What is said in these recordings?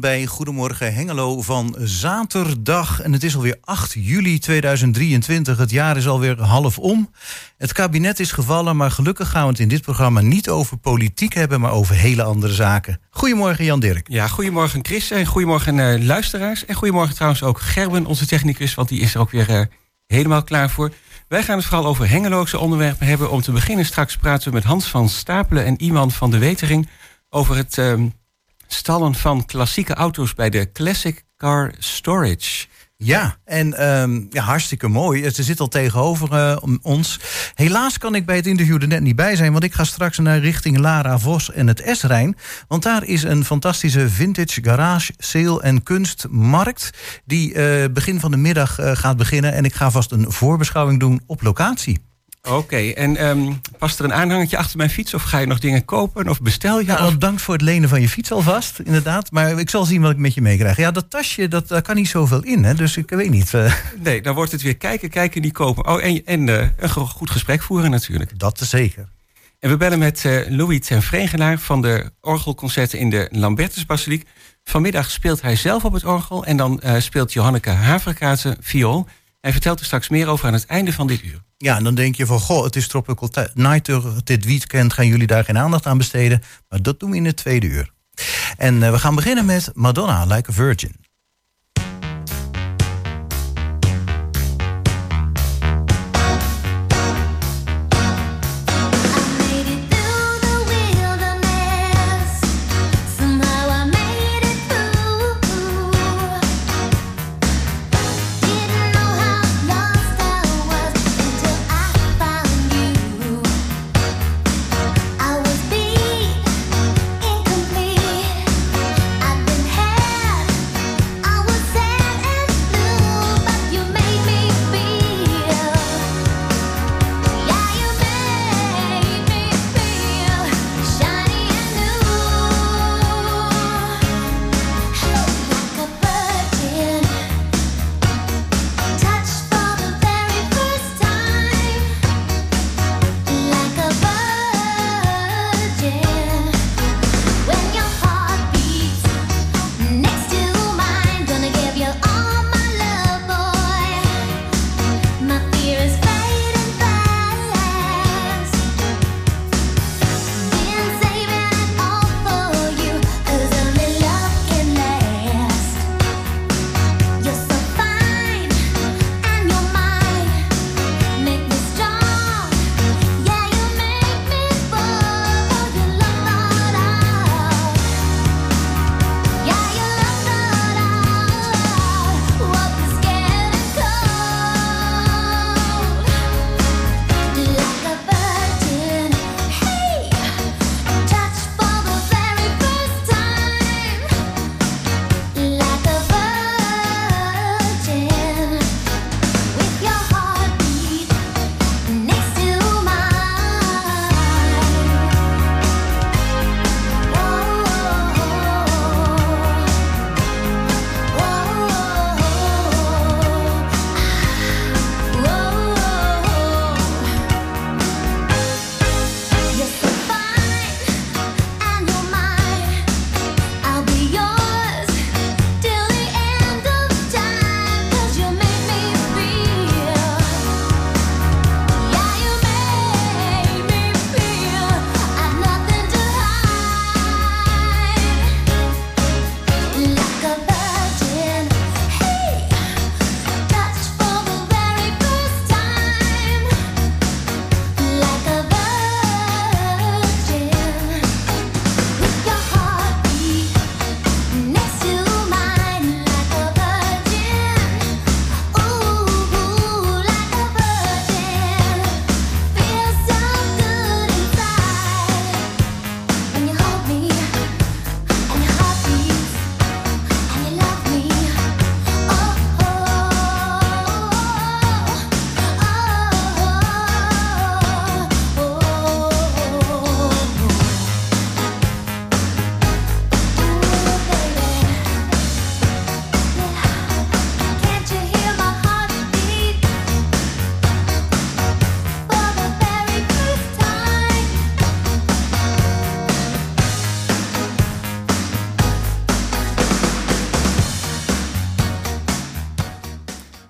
Bij Goedemorgen Hengelo van zaterdag. En het is alweer 8 juli 2023. Het jaar is alweer half om. Het kabinet is gevallen, maar gelukkig gaan we het in dit programma niet over politiek hebben, maar over hele andere zaken. Goedemorgen Jan Dirk. Ja, goedemorgen Chris en goedemorgen uh, luisteraars. En goedemorgen trouwens ook Gerben, onze technicus, want die is er ook weer uh, helemaal klaar voor. Wij gaan het vooral over Hengeloze onderwerpen hebben. Om te beginnen straks praten we met Hans van Stapelen en Iman van de Wetering over het uh, stallen van klassieke auto's bij de Classic Car Storage. Ja, en um, ja, hartstikke mooi. Ze zit al tegenover uh, ons. Helaas kan ik bij het interview er net niet bij zijn, want ik ga straks naar richting Lara Vos en het S-Rijn. Want daar is een fantastische vintage garage, sale en kunstmarkt. Die uh, begin van de middag uh, gaat beginnen. En ik ga vast een voorbeschouwing doen op locatie. Oké, en um, past er een aanhangertje achter mijn fiets? Of ga je nog dingen kopen? Of bestel je? Ja, of... dank voor het lenen van je fiets alvast, inderdaad. Maar ik zal zien wat ik met je meekrijg. Ja, dat tasje, dat, daar kan niet zoveel in, hè? dus ik weet niet. Uh... Nee, dan wordt het weer kijken, kijken, niet kopen. Oh, en, en uh, een goed gesprek voeren natuurlijk. Dat zeker. En we bellen met uh, Louis ten Vregenaar van de orgelconcerten in de Lambertusbasiliek. Vanmiddag speelt hij zelf op het orgel en dan speelt Johanneke Haverkazen viool. Hij vertelt er straks meer over aan het einde van dit uur. Ja, en dan denk je van, goh, het is Tropical Night, dit weekend gaan jullie daar geen aandacht aan besteden. Maar dat doen we in het tweede uur. En uh, we gaan beginnen met Madonna, Like a Virgin.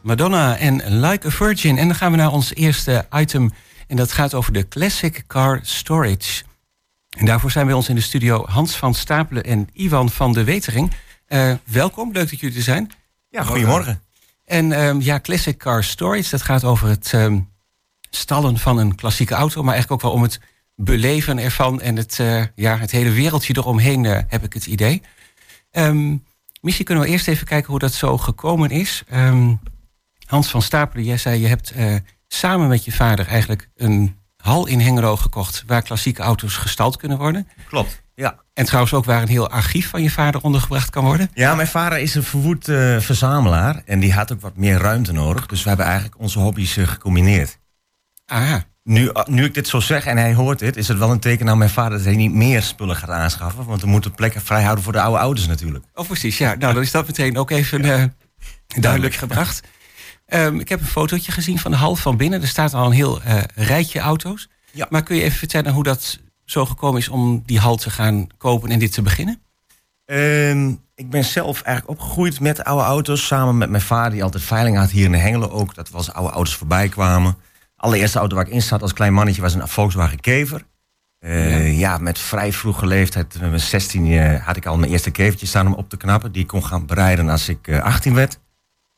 Madonna en Like a Virgin. En dan gaan we naar ons eerste item. En dat gaat over de Classic Car Storage. En daarvoor zijn bij ons in de studio Hans van Stapelen en Ivan van de Wetering. Uh, welkom, leuk dat jullie er zijn. Ja, goedemorgen. En um, ja, Classic Car Storage, dat gaat over het um, stallen van een klassieke auto, maar eigenlijk ook wel om het beleven ervan en het, uh, ja, het hele wereldje eromheen, uh, heb ik het idee. Um, misschien kunnen we eerst even kijken hoe dat zo gekomen is. Hans van Stapelen, jij zei je hebt uh, samen met je vader eigenlijk een hal in Hengelo gekocht waar klassieke auto's gestald kunnen worden. Klopt. Ja. En trouwens ook waar een heel archief van je vader ondergebracht kan worden. Ja, mijn vader is een verwoed uh, verzamelaar en die had ook wat meer ruimte nodig. Dus we hebben eigenlijk onze hobby's uh, gecombineerd. Ah. Nu, nu ik dit zo zeg en hij hoort dit, is het wel een teken aan mijn vader dat hij niet meer spullen gaat aanschaffen. Want we moeten plekken vrij houden voor de oude ouders natuurlijk. Oh, precies. Ja, nou dan is dat meteen ook even uh, duidelijk gebracht. Um, ik heb een fotootje gezien van de hal van binnen. Er staat al een heel uh, rijtje auto's. Ja. Maar kun je even vertellen hoe dat zo gekomen is om die hal te gaan kopen en dit te beginnen? Um, ik ben zelf eigenlijk opgegroeid met oude auto's. Samen met mijn vader, die altijd veiling had hier in Hengelo ook. Dat we als oude auto's voorbij kwamen. Allereerste auto waar ik in zat als klein mannetje was een Volkswagen Kever. Uh, ja. ja. met vrij vroege leeftijd, met mijn 16 uh, had ik al mijn eerste kevertje staan om op te knappen. Die ik kon gaan bereiden als ik uh, 18 werd.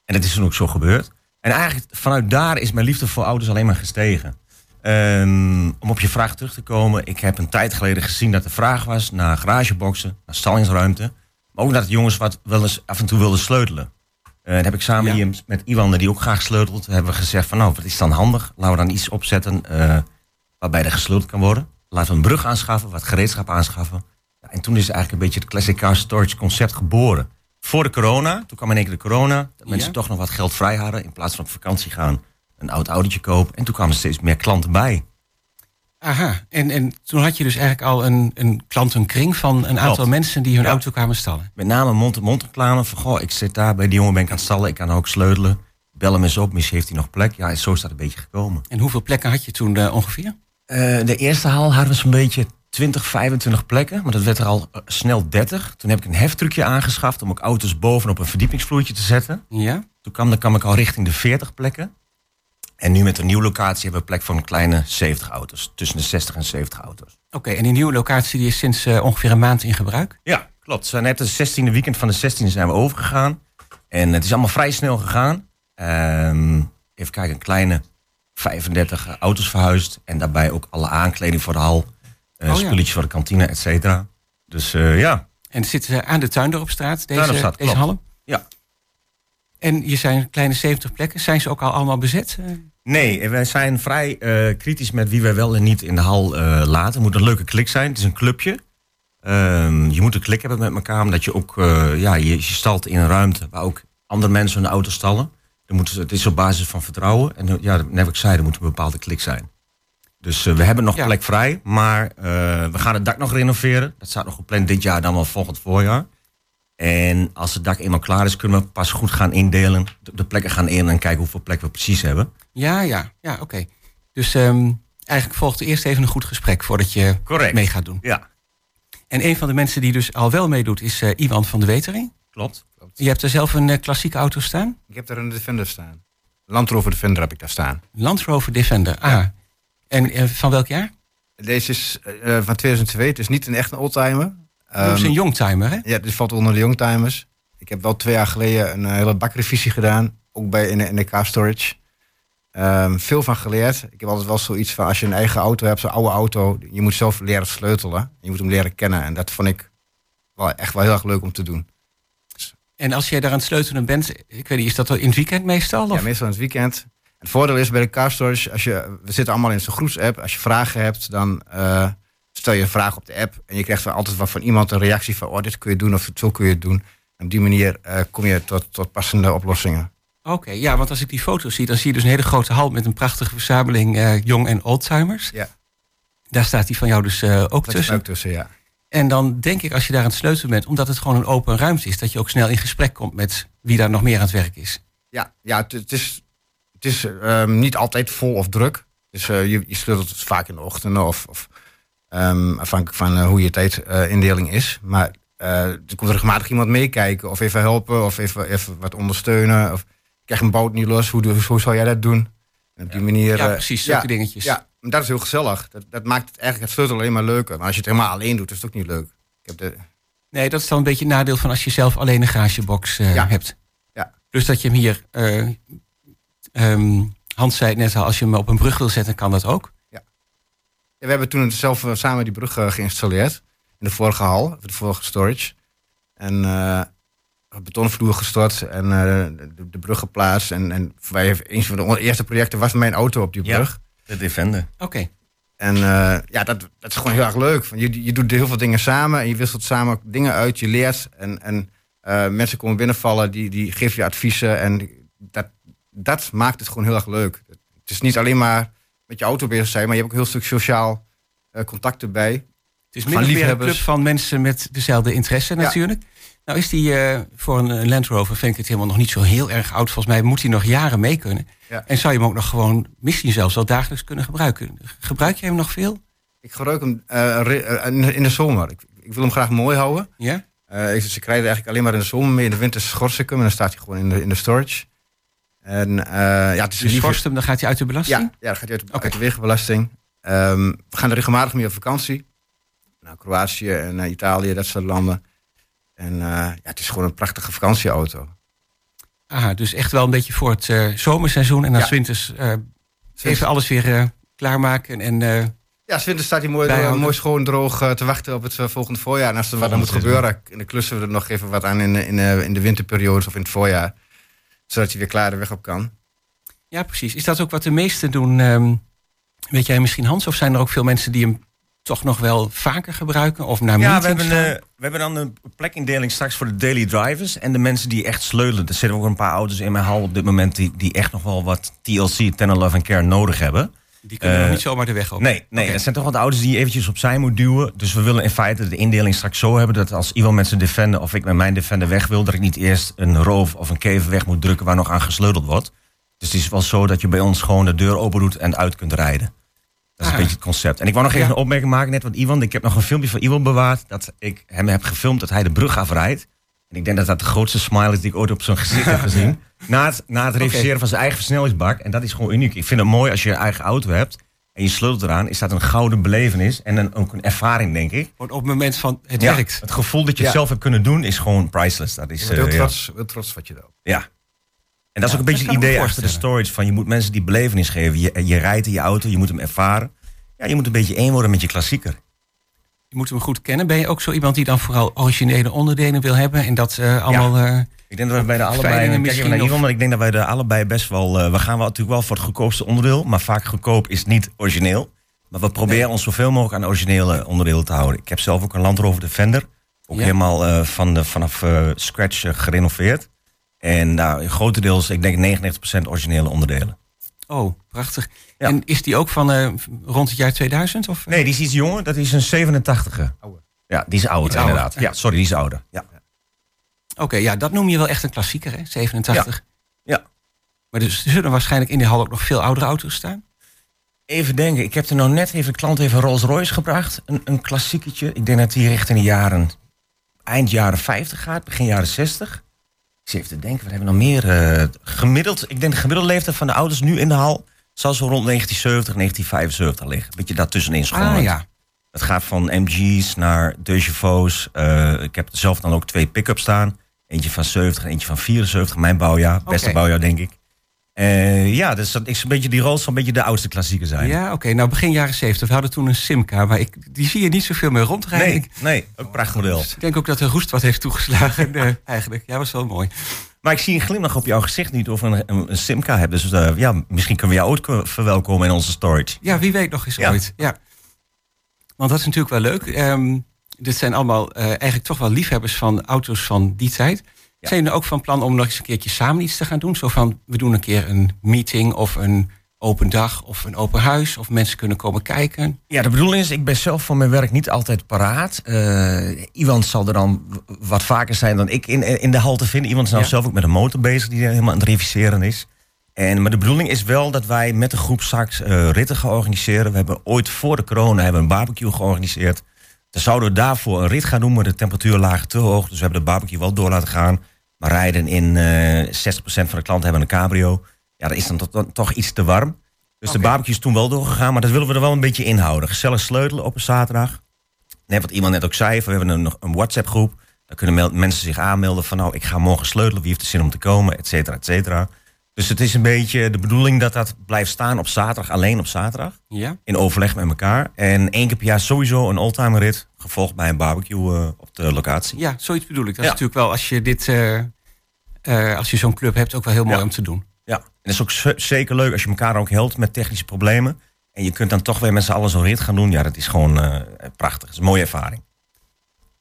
En dat is toen ook zo gebeurd. En eigenlijk vanuit daar is mijn liefde voor auto's alleen maar gestegen. Um, om op je vraag terug te komen. Ik heb een tijd geleden gezien dat er vraag was naar garageboxen, naar stallingsruimte. Maar ook dat de jongens wat wel eens af en toe wilden sleutelen. Uh, dat heb ik samen ja. hier met Iwan, die ook graag sleutelt, hebben we gezegd van nou, wat is dan handig? Laten we dan iets opzetten uh, waarbij er gesleuteld kan worden. Laten we een brug aanschaffen, wat gereedschap aanschaffen. Ja, en toen is eigenlijk een beetje het Classic Car Storage concept geboren. Voor de corona, toen kwam in één keer de corona, dat ja. mensen toch nog wat geld vrij hadden in plaats van op vakantie gaan een oud autootje kopen. En toen kwamen er steeds meer klanten bij. Aha, en, en toen had je dus eigenlijk al een, een klantenkring van een aantal mensen die hun ja. auto kwamen stallen. Met name mond-to-mond reclame van, goh, ik zit daar bij die jongen ben ik aan het stallen, ik kan ook sleutelen. Bel hem eens op, misschien heeft hij nog plek. Ja, en zo is dat een beetje gekomen. En hoeveel plekken had je toen uh, ongeveer? Uh, de eerste haal hadden we zo'n beetje 20, 25 plekken, maar dat werd er al uh, snel 30. Toen heb ik een heftrucje aangeschaft om ook auto's bovenop een verdiepingsvloertje te zetten. Ja. Toen kwam, dan kwam ik al richting de 40 plekken. En nu met een nieuwe locatie hebben we plek voor een kleine 70 auto's. Tussen de 60 en 70 auto's. Oké, okay, en die nieuwe locatie die is sinds uh, ongeveer een maand in gebruik? Ja, klopt. We zijn net het 16e weekend van de 16e zijn we overgegaan. En het is allemaal vrij snel gegaan. Um, even kijken, een kleine 35 auto's verhuisd. En daarbij ook alle aankleding voor de hal. Uh, oh, spulletjes ja. voor de kantine, et cetera. Dus uh, ja. En het zit aan de Tuindorpstraat, deze, Tuindorpstraat, deze hallen? Ja. En je zijn kleine 70 plekken. Zijn ze ook al allemaal bezet? Nee, wij zijn vrij uh, kritisch met wie wij wel en niet in de hal uh, laten. Het moet een leuke klik zijn. Het is een clubje. Um, je moet een klik hebben met elkaar, omdat je ook ja, je, je stalt in een ruimte waar ook andere mensen hun auto stallen. Dan moet, het is op basis van vertrouwen. En ja, net wat ik zei, er moet een bepaalde klik zijn. Dus we hebben nog ja. plek vrij, maar we gaan het dak nog renoveren. Dat staat nog gepland dit jaar, dan wel volgend voorjaar. En als het dak eenmaal klaar is, kunnen we pas goed gaan indelen. De plekken gaan in en kijken hoeveel plekken we precies hebben. Ja, ja, ja, oké. Okay. Dus um, eigenlijk volgt eerst even een goed gesprek voordat je Correct. mee gaat doen. Ja. En een van de mensen die dus al wel meedoet is uh, Iwan van de Wetering. Klopt. Klopt. Je hebt er zelf een uh, klassieke auto staan? Ik heb daar een Defender staan. Land Rover Defender heb ik daar staan. Land Rover Defender, ah. Ja. En uh, van welk jaar? Deze is van 2002. Het is niet een echte oldtimer. Dat is een youngtimer, hè? Ja, dit valt onder de youngtimers. Ik heb wel twee jaar geleden een hele bakrevisie gedaan. Ook bij in de, in de car storage. Um, veel van geleerd. Ik heb altijd wel zoiets van als je een eigen auto hebt, zo'n oude auto, je moet zelf leren sleutelen. Je moet hem leren kennen. En dat vond ik wel echt wel heel erg leuk om te doen. En als jij daar aan het sleutelen bent, ik weet niet, is dat in het weekend meestal? Of? Ja, meestal in het weekend. Het voordeel is bij de car storage, als je, we zitten allemaal in zo'n groepsapp. Als je vragen hebt, dan uh, stel je een vraag op de app. En je krijgt altijd wat van iemand een reactie van, oh, dit kun je doen of zo kun je het doen. En op die manier uh, kom je tot, tot passende oplossingen. Oké, okay, ja, want als ik die foto's zie, dan zie je dus een hele grote hal met een prachtige verzameling uh, jong- en oldtimers. Ja. Daar staat die van jou dus uh, ook dat tussen. Ook tussen, ja. En dan denk ik, als je daar aan het sleutelen bent, omdat het gewoon een open ruimte is, dat je ook snel in gesprek komt met wie daar nog meer aan het werk is. Ja, ja het, is, het is um, niet altijd vol of druk. Dus uh, je, je sleutelt vaak in de ochtend of, of um, afhankelijk van uh, hoe je tijdindeling is. Maar er komt regelmatig iemand meekijken of even helpen of even, even wat ondersteunen. Of, ik krijg een boot niet los, hoe, hoe zou jij dat doen? En op die manier... Ja, eh, precies, zulke dingetjes. Ja, dat is heel gezellig. Dat, dat maakt het eigenlijk het sleutel alleen maar leuker. Maar als je het helemaal alleen doet, is het ook niet leuk. Ik heb de, Nee, dat is dan een beetje het nadeel van als je zelf alleen een garagebox eh, Ja. hebt. Ja. Dus dat je hem hier, eh ehm, Hans zei het net al, als je hem op een brug wil zetten, kan dat ook. Ja, we hebben toen zelf eh, samen die brug eh, geïnstalleerd. In de vorige hal, de vorige storage. En eh betonvloer gestort en eh, de, de brug geplaatst. En, en mij, een van de eerste projecten was mijn auto op die Ja. brug. De Defender. Oké. En eh, ja, dat, dat is gewoon heel erg leuk. Je, je doet heel veel dingen samen en je wisselt samen dingen uit, je leert. En, en eh, mensen komen binnenvallen, die, die geven je adviezen. En dat, dat maakt het gewoon heel erg leuk. Het is niet alleen maar met je auto bezig zijn, maar je hebt ook een heel stuk sociaal eh, contact erbij. Het is meer een club van mensen met dezelfde interesse Ja. natuurlijk. Nou is die eh, voor een Land Rover, vind ik het helemaal nog niet zo heel erg oud. Volgens mij moet hij nog jaren mee kunnen. Ja. En zou je hem ook nog gewoon, misschien zelfs wel dagelijks kunnen gebruiken. Gebruik je hem nog veel? Ik gebruik hem eh, in de zomer. Ik, ik wil hem graag mooi houden. Ja? Ik, ze krijgen eigenlijk alleen maar in de zomer mee. In de winter schors ik hem en dan staat hij gewoon in de, in de storage. En eh, ja, het is Dus schorst hem, dan gaat hij uit de belasting? Ja, ja, dat gaat uit, Oké. uit de wegenbelasting. Ehm, we gaan er regelmatig mee op vakantie. Naar Kroatië en naar Italië, dat soort landen. En eh, ja, het is gewoon een prachtige vakantieauto. Aha, dus echt wel een beetje voor het eh, zomerseizoen. En dan Ja. winters even alles weer klaarmaken. En Ja, Swinter staat hij mooi, Bijhouden. mooi schoon droog te wachten op het volgende voorjaar. En als er wat aan moet gebeuren, en dan klussen we er nog even wat aan in, in, in de winterperiode of in het voorjaar. Zodat hij weer klaar de weg op kan. ja, precies. Is dat ook wat de meesten doen? ehm, weet jij misschien Hans? Of zijn er ook veel mensen die hem toch nog wel vaker gebruiken? Of naar Ja, we hebben, eh, we hebben dan een plekindeling straks voor de daily drivers. En de mensen die echt sleutelen. Er zitten ook een paar auto's in mijn hal op dit moment... die, die echt nog wel wat TLC, Tender Love and Care nodig hebben. Die kunnen nog eh, niet zomaar de weg op. Nee, nee het zijn toch wat auto's die je eventjes opzij moet duwen. Dus we willen in feite de indeling straks zo hebben... dat als iemand met zijn Defender of ik met mijn Defender weg wil... dat ik niet eerst een roof of een kever weg moet drukken... waar nog aan gesleuteld wordt. Dus het is wel zo dat je bij ons gewoon de deur open doet... en uit kunt rijden. Dat is Ah. een beetje het concept. En ik wou nog even Ja. een opmerking maken, net wat Iwan. Ik heb nog een filmpje van Iwan bewaard. Dat ik hem heb gefilmd dat hij de brug afrijdt. En ik denk dat dat de grootste smile is die ik ooit op zijn gezicht heb gezien. Na het, na het reviseren van zijn eigen versnellingsbak. En dat is gewoon uniek. Ik vind het mooi als je je eigen auto hebt. En je sleutelt eraan. Is dat een gouden belevenis. En een, ook een ervaring, denk ik. Wordt op het moment van het Ja, werkt. Het gevoel dat je het zelf hebt kunnen doen is gewoon priceless. Dat is, heel eh, trots, heel trots wat je doet. Ja. En dat is Ja, ook een beetje het idee achter de storage. Van je moet mensen die belevenis geven. Je, je rijdt in je auto, je moet hem ervaren. Ja, je moet een beetje één worden met je klassieker. Je moet hem goed kennen. Ben je ook zo iemand die dan vooral originele onderdelen wil hebben? En dat eh, allemaal... eh, Ik denk dat we bij de allebei, kijk even naar maar ik denk dat wij de allebei best wel, eh, we gaan wel natuurlijk wel voor het goedkoopste onderdeel, maar vaak goedkoop is niet origineel. Maar we proberen ons zoveel mogelijk aan originele onderdelen te houden. Ik heb zelf ook een Land Rover Defender, ook Ja. helemaal van de, vanaf scratch gerenoveerd. En daar grotendeels, ik denk 99% originele onderdelen. oh, prachtig. Ja. En is die ook van eh, rond het jaar 2000? Of, Nee, die is iets jonger, dat is een 87e. Ouder. Ja, die is ouder inderdaad. Ja, sorry, die is ouder. Ja. Oké, ja, dat noem je wel echt een klassieker, hè? 87. Ja. Maar dus er zullen waarschijnlijk in de hal ook nog veel oudere auto's staan. Even denken, ik heb er nou net even een klant even Rolls Royce gebracht. Een, een klassieketje. Ik denk dat die richting de jaren, eind jaren 50 gaat, begin jaren 60. Ik zit even te denken, wat hebben we nog meer? eh, gemiddeld, ik denk de gemiddelde leeftijd van de auto's nu in de hal zal zo rond 1970, 1975 liggen. Een beetje daartussenin schommelen. Ah ja. Het gaat van MG's naar De Chevau's. Eh, ik heb zelf dan ook twee pick-ups staan. Eentje van 70 en eentje van 74. Mijn bouwjaar, beste bouwjaar denk ik. Eh, ja, dus dat is een beetje, die Rolls zal een beetje de oudste klassieker zijn. Ja, oké. Nou, begin jaren 70. We hadden toen een Simca, maar ik, die zie je niet zoveel meer rondrijden. Nee, Ik nee, ook een prachtmodel. denk ook dat de roest wat heeft toegeslagen, eh, eigenlijk. Ja, was wel mooi. Maar ik zie een glimlach op jouw gezicht niet of een, een, een Simca hebt. Dus eh, ja, misschien kunnen we jou ooit ko- verwelkomen in onze storage. Ja, wie weet nog eens Ja. ooit. Ja. Want dat is natuurlijk wel leuk. Ehm, dit zijn allemaal eigenlijk toch wel liefhebbers van auto's van die tijd. Ja. Zijn jullie ook van plan om nog eens een keertje samen iets te gaan doen? Zo van, we doen een keer een meeting of een open dag of een open huis. Of mensen kunnen komen kijken. Ja, de bedoeling is, ik ben zelf voor mijn werk niet altijd paraat. Eh Iwan zal er dan wat vaker zijn dan ik in, in de hal te vinden. Iwan is nou Ja. zelf ook met een motor bezig die helemaal aan het reviseren is. En, maar de bedoeling is wel dat wij met de groep straks eh, ritten gaan organiseren. We hebben ooit voor de corona hebben een barbecue georganiseerd. Dan zouden we daarvoor een rit gaan doen, maar de temperatuur lagen te hoog. Dus we hebben de barbecue wel door laten gaan. Maar rijden in eh 60% van de klanten hebben een cabrio. Ja, dat is dan toch, toch iets te warm. Dus de barbecue is toen wel doorgegaan, maar dat willen we er wel een beetje inhouden. Gezellig sleutelen op een zaterdag. Net wat iemand net ook zei, we hebben een, een WhatsApp groep. Daar kunnen mensen zich aanmelden van nou, ik ga morgen sleutelen. Wie heeft de zin om te komen, et cetera, et cetera. Dus het is een beetje de bedoeling dat dat blijft staan op zaterdag, alleen op zaterdag. Ja? In overleg met elkaar. En één keer per jaar sowieso een oldtimer rit. Gevolgd bij een barbecue eh, op de locatie. ja, zoiets bedoel ik. Dat Ja. is natuurlijk wel, als je, dit, eh, eh, als je zo'n club hebt, ook wel heel mooi Ja. om te doen. Ja, en het is ook zeker leuk als je elkaar ook helpt met technische problemen. En je kunt dan toch weer met z'n allen zo'n rit gaan doen. Ja, dat is gewoon prachtig. Dat is een mooie ervaring.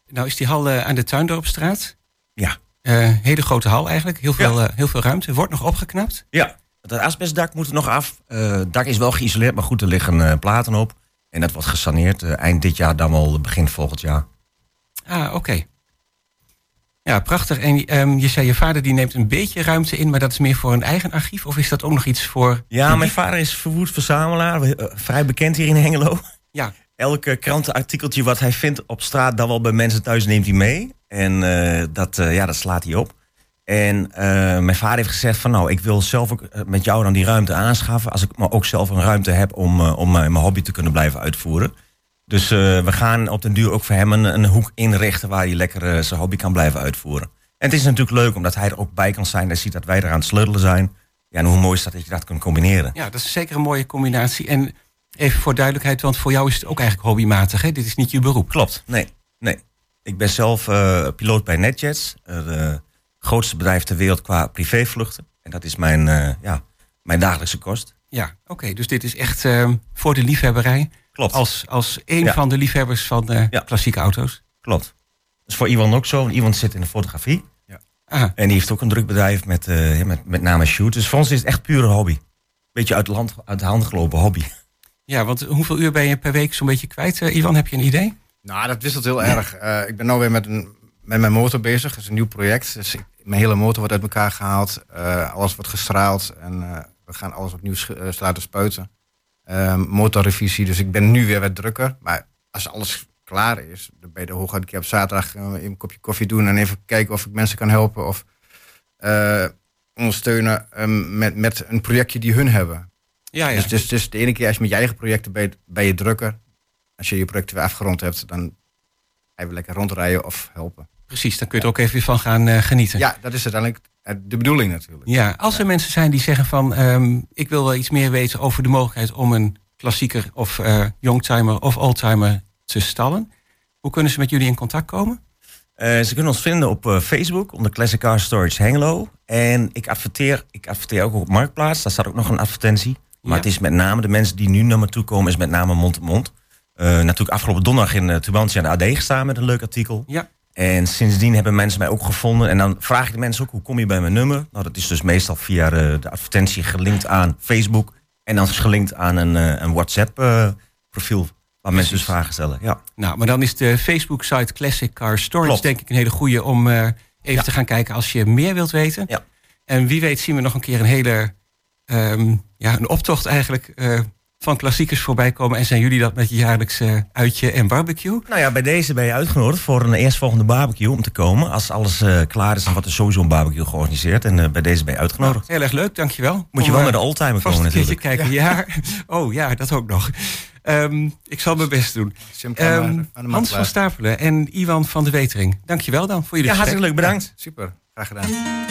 Nou is die hal aan de Tuindorpstraat. Ja. Eh, hele grote hal eigenlijk. Heel veel, eh, heel veel ruimte. Wordt nog opgeknapt. Ja, het asbestdak moet er nog af. Eh, het dak is wel geïsoleerd, maar goed, er liggen eh, platen op. En dat wordt gesaneerd eh, eind dit jaar, dan wel begin volgend jaar. Ah, oké. Ja, prachtig. En ehm, je zei je vader die neemt een beetje ruimte in, maar dat is meer voor een eigen archief? Of is dat ook nog iets voor... Ja, mijn vader is verwoed verzamelaar, eh, vrij bekend hier in Hengelo. Ja, Elke krantenartikeltje wat hij vindt op straat, dan wel bij mensen thuis, neemt hij mee. En eh, dat, eh, ja, dat slaat hij op. En eh, mijn vader heeft gezegd van nou, ik wil zelf ook met jou dan die ruimte aanschaffen. Als ik maar ook zelf een ruimte heb om, om mijn hobby te kunnen blijven uitvoeren. Dus we gaan op den duur ook voor hem een, een hoek inrichten waar hij lekker zijn hobby kan blijven uitvoeren. En het is natuurlijk leuk omdat hij er ook bij kan zijn. Hij ziet dat wij er aan het sleutelen zijn. Ja, en hoe mooi is dat dat je dat kunt combineren. ja, dat is zeker een mooie combinatie. En even voor duidelijkheid, want voor jou is het ook eigenlijk hobbymatig. Hè? Dit is niet je beroep. Klopt, nee. nee. Ik ben zelf eh, piloot bij NetJets. Het grootste bedrijf ter wereld qua privévluchten. En dat is mijn, eh, ja, mijn dagelijkse kost. Ja, oké. dus dit is echt voor de liefhebberij. Klopt, Als, als een Ja. van de liefhebbers van eh, Ja. klassieke auto's. klopt. Dus voor Iwan ook zo. Iwan zit in de fotografie. Ah, En die heeft ook een druk bedrijf met, eh, ja, met, met name shoot. Dus voor ons is het echt pure hobby. Beetje uit de, hand, uit de hand gelopen hobby. ja, want hoeveel uur ben je per week zo'n beetje kwijt, eh, Ivan? Heb je een idee? Nou, dat wisselt heel erg. Eh, ik ben nu weer met, een, met mijn motor bezig. Dat is een nieuw project. Dus ik- mijn hele motor wordt uit elkaar gehaald. Eh, alles wordt gestraald. En eh, we gaan alles opnieuw laten spuiten. Ehm, motorrevisie. Dus ik ben nu weer wat drukker. Maar als alles klaar is, dan ben je er hooguit een keer op zaterdag een kopje koffie doen. En even kijken of ik mensen kan helpen. Of ondersteunen ehm, met, met een projectje die hun hebben. Ja, ja. Dus, dus, dus de ene keer als je met je eigen projecten bent, ben je drukker. Als je je projecten weer afgerond hebt, dan even lekker rondrijden of helpen. precies. Dan kun je er ook even weer van gaan eh, genieten. Ja, dat is uiteindelijk eh, de bedoeling natuurlijk. Ja, als er mensen zijn die zeggen van... ehm, ik wil wel iets meer weten over de mogelijkheid om een klassieker of eh youngtimer of oldtimer te stallen. Hoe kunnen ze met jullie in contact komen? Eh, ze kunnen ons vinden op eh, Facebook onder Classic Car Storage Hengelo. En ik adverteer, ik adverteer ook op Marktplaats. Daar staat ook nog een advertentie. Maar Ja. het is met name de mensen die nu naar me toe komen, is met name mond-to-mond. Eh, natuurlijk afgelopen donderdag in uh, Tubantia aan de AD gestaan met een leuk artikel. Ja. En sindsdien hebben mensen mij ook gevonden. En dan vraag ik de mensen ook, hoe kom je bij mijn nummer? Nou, dat is dus meestal via eh, de advertentie gelinkt aan Facebook. En dan is gelinkt aan een, eh, een WhatsApp-profiel. waar mensen dus vragen stellen. Ja. Nou, maar dan is de Facebook-site Classic Car Klopt. denk ik een hele goede om eh, even Ja. te gaan kijken als je meer wilt weten. Ja. En wie weet zien we nog een keer een hele, ehm, ja, een optocht eigenlijk eh, van klassiekers voorbij komen. En zijn jullie dat met je jaarlijkse uitje en barbecue? Nou ja, bij deze ben je uitgenodigd voor een eerstvolgende barbecue om te komen. Als alles eh, klaar is, dan wordt er sowieso een barbecue georganiseerd. En eh, bij deze ben je uitgenodigd. Heel erg leuk, dankjewel. Moet je wel eh, naar de oldtimer komen natuurlijk. kijken. Ja. Oh ja, dat ook nog. Ehm, ik zal mijn best doen. Ehm, maar aan de Hans van. Stapelen en Iwan van de Wetering. Dankjewel dan voor jullie Ja, gesprek. hartstikke leuk. Bedankt. Super, graag gedaan.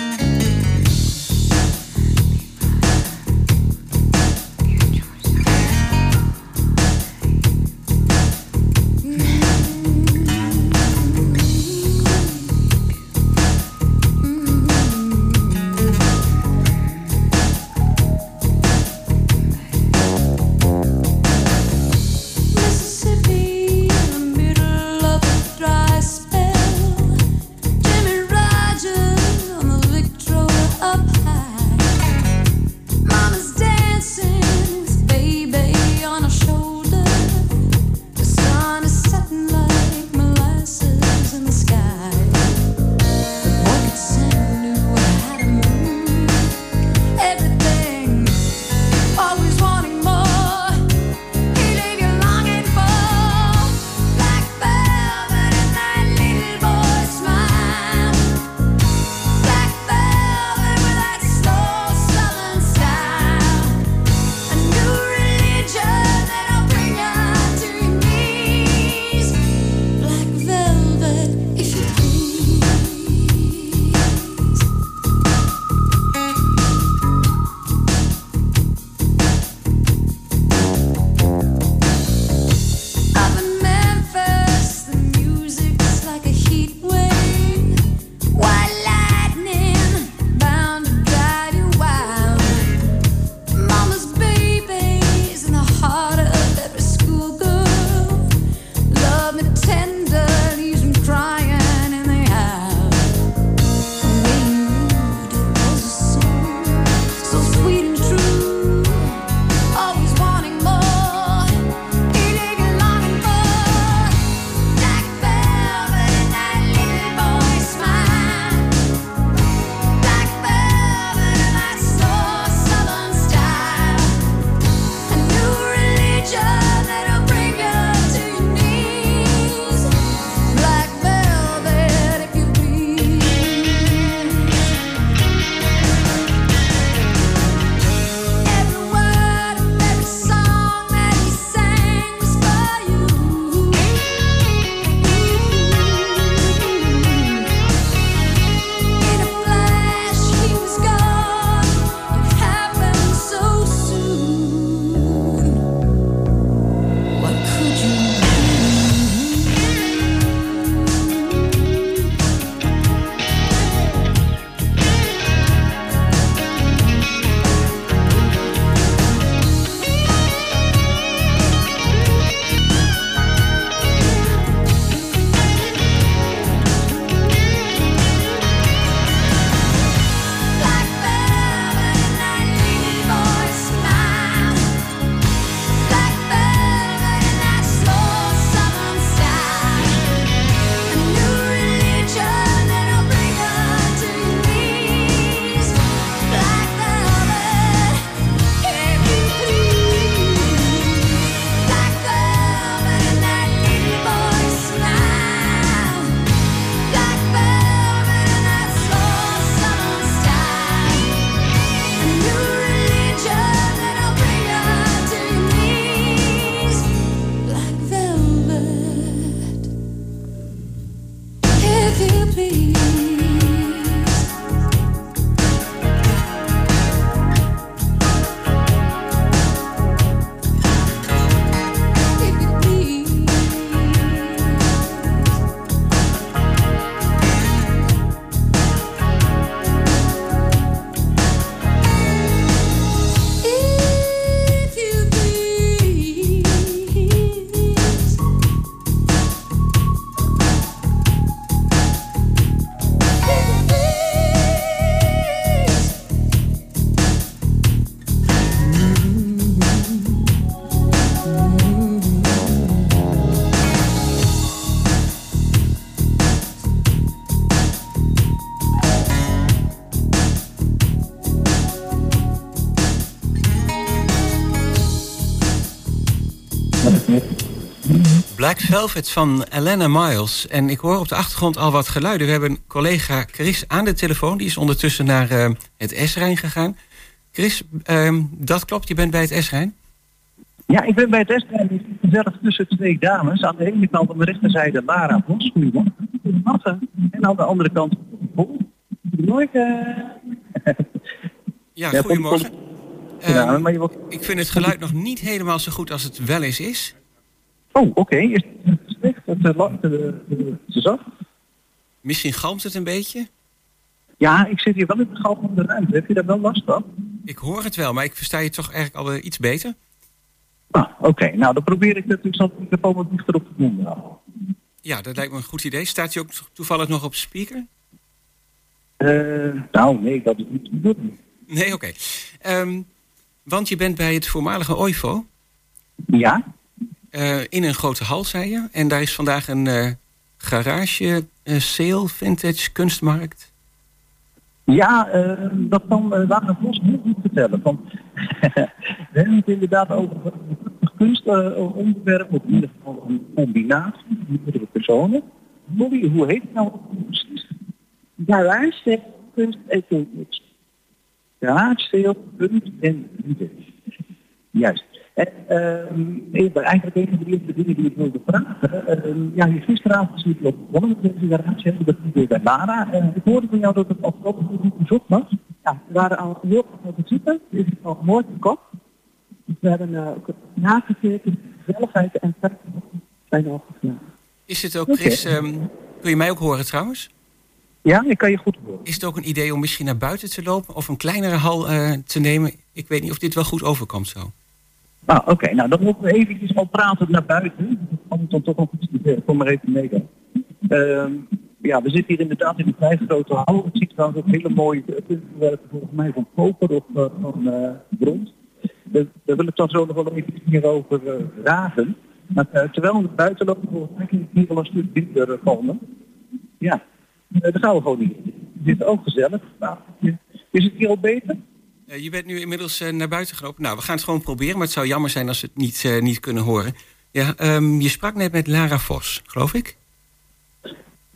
Black Velvet van Elena Miles. En ik hoor op de achtergrond al wat geluiden. We hebben collega Chris aan de telefoon. Die is ondertussen naar uh, het S-Rijn gegaan. Chris, uh, dat klopt, je bent bij het S-Rijn? Ja, ik ben bij het S-Rijn gezellig tussen twee dames. Aan de ene kant aan de rechterzijde Lara Bos. En aan de andere kant Goedemorgen. Ja, goedemorgen. Um, je Ik vind het geluid nog niet helemaal zo goed als het wel eens is. Oh, oké. Okay. Is het slecht? Het te, te zacht? Misschien galmt het een beetje? Ja, ik zit hier wel in de galmende ruimte. Heb je daar wel last van? Ik hoor het wel, maar ik versta je toch eigenlijk al iets beter. Ah, oké. Nou, dan probeer ik natuurlijk zo de microfoon wat dichter op mond houden. Ja, dat lijkt me een goed idee. Staat hij ook toevallig nog op speaker? Uh, nou, nee, dat is niet bedoeling. Nee, oké. Okay. Um, want je bent bij het voormalige OIVO. Ja. Uh, in een grote hal, zei je. En daar is vandaag een uh, garage, uh, sale, vintage, kunstmarkt. Ja, dat kan uh, Wagner Vos goed vertellen. Want we hebben het inderdaad over kunstonderwerp, of in ieder geval een combinatie van meerdere personen. Molly, hoe heet het nou precies? Garage, kunst en vintage. Garage, kunst en vintage. Juist. En, uh, eigenlijk een van de eerste dingen die ik wilde vragen. Uh, ja, gisteravond is het op begonnen met deze garage, dat is bij Lara. Uh, ik hoorde van jou dat het afgelopen goed bezocht was. Ja, we waren al heel veel visite, is het al mooi gekocht. Dus we hebben uh, ook nagekeken, gezelligheid en zijn al. Is het ook, Chris, okay. um, kun je mij ook horen trouwens? Ja, ik kan je goed horen. Is het ook een idee om misschien naar buiten te lopen of een kleinere hal uh, te nemen? Ik weet niet of dit wel goed overkomt zo. Ah, oké. Nou, dan moeten we eventjes al praten naar buiten. Dat kan dan toch nog iets. Kom maar even mee dan. Uh, ja, we zitten hier inderdaad in een vrij grote hal. Het ziet trouwens ook hele mooie kunstwerken volgens mij van koper of uh, van uh, brons. Daar wil ik dan zo nog wel even meer over uh, ragen. Maar terwijl we buiten lopen, volgens mij kan hier wel een stuk minder komen. Ja, daar gaan we gewoon niet. Het is ook gezellig. Nou, is het hier al beter? Uh, je bent nu inmiddels uh, naar buiten gelopen. Nou, we gaan het gewoon proberen, maar het zou jammer zijn als we het niet, uh, niet kunnen horen. Ja, um, je sprak net met Lara Vos, geloof ik?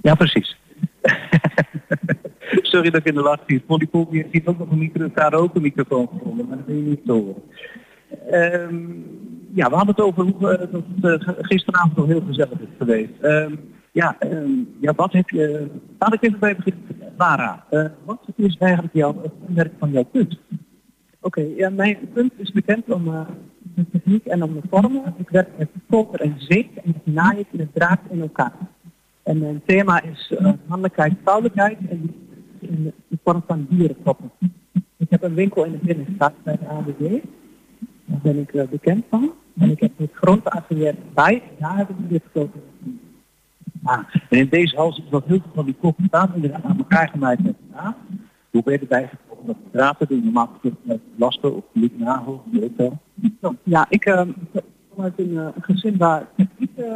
Ja, precies. Sorry dat ik in de lach zie. Polypool heeft ook nog een micro, karaoke microfoon gevonden, maar dat ben je niet horen. Um, ja, we hadden het over hoe dat het gisteravond nog heel gezellig is geweest. Um, ja, um, ja, wat heb je... Laat ik even bij beginnen. Lara, uh, wat is eigenlijk jouw werk van jouw punt? Oké, ja, mijn punt is bekend om uh, de techniek en om de vormen. Ik werk met koper en zeep en ik naai in draad in elkaar. En mijn thema is uh, mannelijkheid, vrouwelijkheid en in de vorm van dierenkoppen. Ik heb een winkel in de binnenstad bij de ABD. Daar ben ik bekend van. En ik heb het grote atelier bij. Daar heb ik dit grote En in deze hal zit nog heel veel van die koppen inderdaad aan elkaar gemaakt met. Hoe ben je erbij gekomen dat draad te doen? Normaal met lasten of nagel, weet wel. Ja, ik uh, kom uit een, uh, gezin waar techniek uh,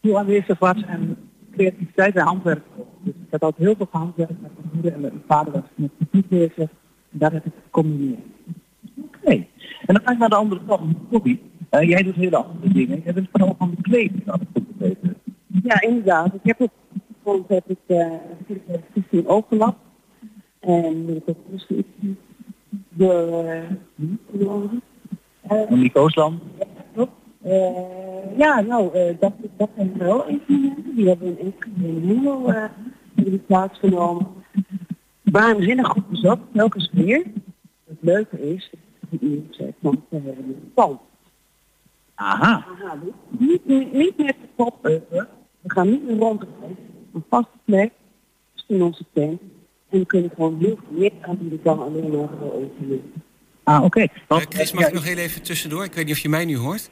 heel aanwezig was en creativiteit en handwerk. Dus ik heb altijd heel veel gehandwerkt met mijn moeder en met mijn vader was met techniek bezig. En daar heb ik gecombineerd. Oké. Okay. En dan ga ik naar de andere kant, hobby. Jij doet hele andere dingen. Jij bent vooral van de kleding, dat ik goed begrepen ja, inderdaad. Ik heb ook bijvoorbeeld heb ik uh, een overlap. En ik heb dus uh, Monique Oosland. Ja, nou, uh, dat, dat zijn wel evenementen. Die hebben een evenement uh, die plaatsgenomen. Waanzinnig goed bezocht, telkens weer. Het leuke is, dat ik nu zeg, want we hebben een pand. Aha. Aha niet, niet, niet met de pop, we gaan niet meer rond een vaste plek, in onze tent. En we kunnen gewoon heel veel meer aanbieden dan alleen maar. Ah, oké. Okay. Uh, Chris, mag ik nog heel even tussendoor? Ik weet niet of je mij nu hoort.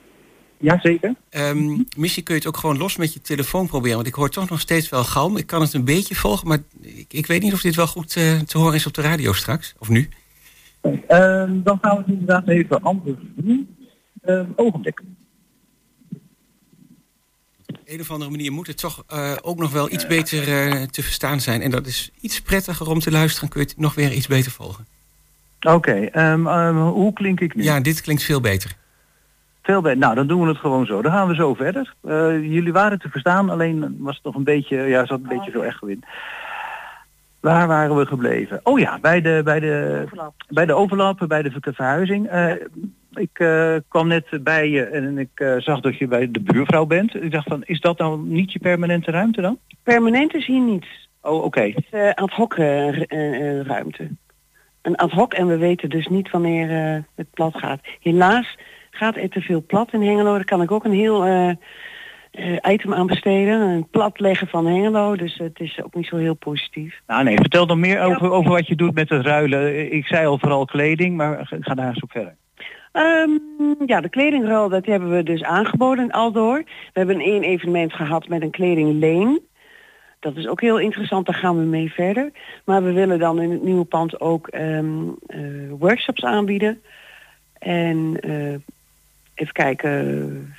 Jazeker. Um, misschien kun je het ook gewoon los met je telefoon proberen. Want ik hoor toch nog steeds wel galm. Ik kan het een beetje volgen, maar ik, ik weet niet of dit wel goed uh, te horen is op de radio straks. Of nu. Uh, dan gaan we het inderdaad even anders doen. Uh, ogenblik een of andere manier moet het toch uh, ook nog wel iets beter uh, te verstaan zijn. En dat is iets prettiger om te luisteren. Kun je het nog weer iets beter volgen. Oké, okay, um, um, hoe klink ik nu? Ja, dit klinkt veel beter. Veel beter. Nou, dan doen we het gewoon zo. Dan gaan we zo verder. Eh, jullie waren te verstaan, alleen was het nog een beetje, ja, zat een beetje veel echt gewin. Waar waren we gebleven? Oh ja, bij de, bij de, bij de overlap, bij de ver- verhuizing. Eh, ik eh, kwam net bij je en ik eh, zag dat je bij de buurvrouw bent. Ik dacht van, is dat nou niet je permanente ruimte dan? Permanent is hier niets. Oh, oké. Het is eh, ad hoc ru- ruimte. Een ad hoc en we weten dus niet wanneer het plat gaat. Helaas gaat er te veel plat in Hengelo. Daar kan ik ook een heel item aan besteden. Een plat leggen van Hengelo. Dus het is ook niet zo heel positief. Nou nee, vertel dan meer over, over wat je doet met het ruilen. Ik zei al vooral kleding, maar ga ga daar eens op verder. Ehm, ja, de kledingruil, dat hebben we dus aangeboden al door. We hebben één evenement gehad met een kledingleen. Dat is ook heel interessant, daar gaan we mee verder. Maar we willen dan in het nieuwe pand ook ehm, eh, workshops aanbieden. En eh, even kijken.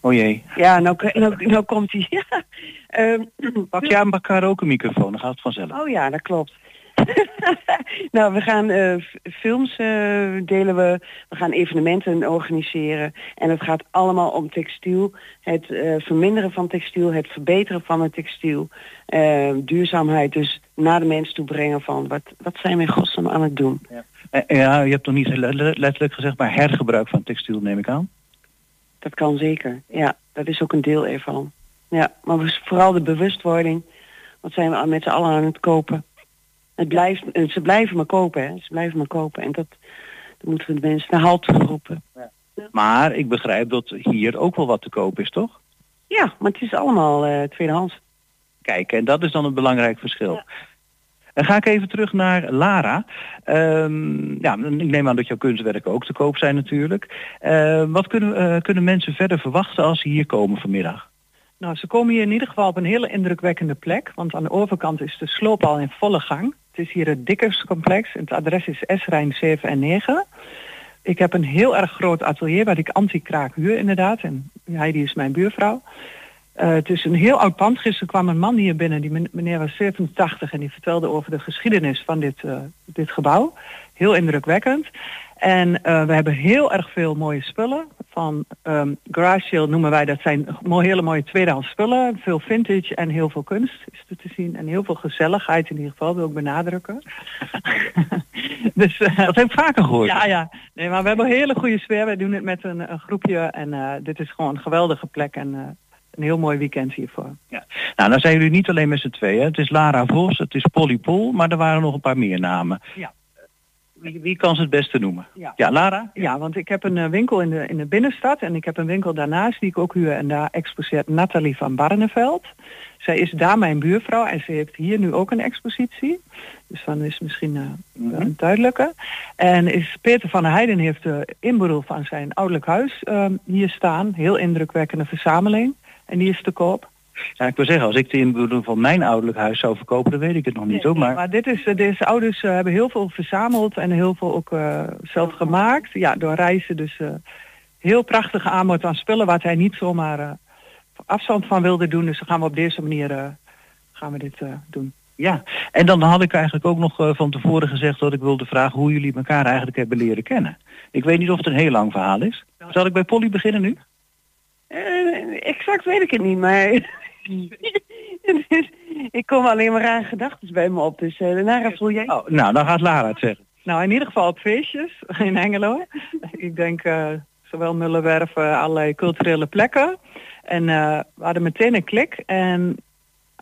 Oh jee. Ja, nou, nou, nou komt hij. Ja. Ehm, Pak jij een karaoke microfoon, dan gaat het vanzelf. Oh ja, dat klopt. nou, we gaan eh, films eh, delen we. We gaan evenementen organiseren. En het gaat allemaal om textiel. Het eh, verminderen van textiel. Het verbeteren van het textiel. duurzaamheid dus naar de mens toe brengen van wat, wat zijn we in godsnaam aan het doen. Eh, Ja, je hebt nog niet le- le- letterlijk gezegd, maar hergebruik van textiel neem ik aan. Dat kan zeker. Ja, dat is ook een deel ervan. Ja, maar vooral de bewustwording. Wat zijn we met z'n allen aan het kopen? Het blijft, eh, ze blijven maar kopen, hè. Ze blijven maar kopen. En dat, dat moeten we de mensen naar halt toe roepen. Maar ik begrijp dat hier ook wel wat te koop is, toch? Ja, maar het is allemaal eh, tweedehands. Kijk, en dat is dan een belangrijk verschil. Dan ga ik even terug naar Lara. Ehm, ja, ik neem aan dat jouw kunstwerken ook te koop zijn natuurlijk. Eh, wat kunnen, eh, kunnen mensen verder verwachten als ze hier komen vanmiddag? Nou, ze komen hier in ieder geval op een hele indrukwekkende plek. Want aan de overkant is de sloop al in volle gang. Het is hier het Dikkerscomplex. Het adres is S-Rijn 7 en 9. Ik heb een heel erg groot atelier waar ik anti-kraak huur inderdaad. En Heidi is mijn buurvrouw. Eh, het is een heel oud pand. Gisteren kwam een man hier binnen. Die men- meneer was 87 en die vertelde over de geschiedenis van dit, eh, dit gebouw. Heel indrukwekkend. En eh, we hebben heel erg veel mooie spullen. Van ehm garage sale noemen wij dat zijn hele mooie tweedehands spullen. Veel vintage en heel veel kunst is er te zien. En heel veel gezelligheid in ieder geval, wil ik benadrukken. dus, eh, Dat heb ik vaker gehoord. ja, ja. Nee, maar we hebben een hele goede sfeer. We doen het met een, een groepje. En eh, dit is gewoon een geweldige plek. En een heel mooi weekend hiervoor. Nou, dan zijn jullie niet alleen met z'n tweeën. Het is Lara Vos, het is Polly Pol, maar er waren nog een paar meer namen. Ja. Wie, wie kan ze het beste noemen? Ja. Ja, Lara? Ja, want ik heb een eh, winkel in de, in de binnenstad en ik heb een winkel daarnaast die ik ook huur en daar exposeert Nathalie van Barneveld. Zij is daar mijn buurvrouw en ze heeft hier nu ook een expositie. Dus dan is misschien wel een duidelijke. En is Peter van der Heijden heeft de inboedel van zijn ouderlijk huis eh, hier staan. Heel indrukwekkende verzameling. En die is te koop. Ja, ik wil zeggen, als ik de inboedel van mijn ouderlijk huis zou verkopen, dan weet ik het nog niet hoor. Maar Maar dit is, deze ouders eh, hebben heel veel verzameld en heel veel ook eh, zelf gemaakt. Ja, door reizen. Dus eh, heel prachtige aanbod aan spullen waar hij niet zomaar afstand van wilde doen. Dus dan gaan we op deze manier gaan we dit doen. ja, en dan had ik eigenlijk ook nog van tevoren gezegd dat ik wilde vragen hoe jullie elkaar eigenlijk hebben leren kennen. Ik weet niet of het een heel lang verhaal is. Zal ik bij Polly beginnen nu? Exact weet ik het niet, maar ik kom alleen maar aan gedachten bij me op. Dus uh, daarna voel jij. Oh, nou, dan gaat Lara het zeggen. Nou, in ieder geval op feestjes in Hengelo. ik denk eh, zowel Mullenwerf, eh, allerlei culturele plekken. En eh, we hadden meteen een klik. En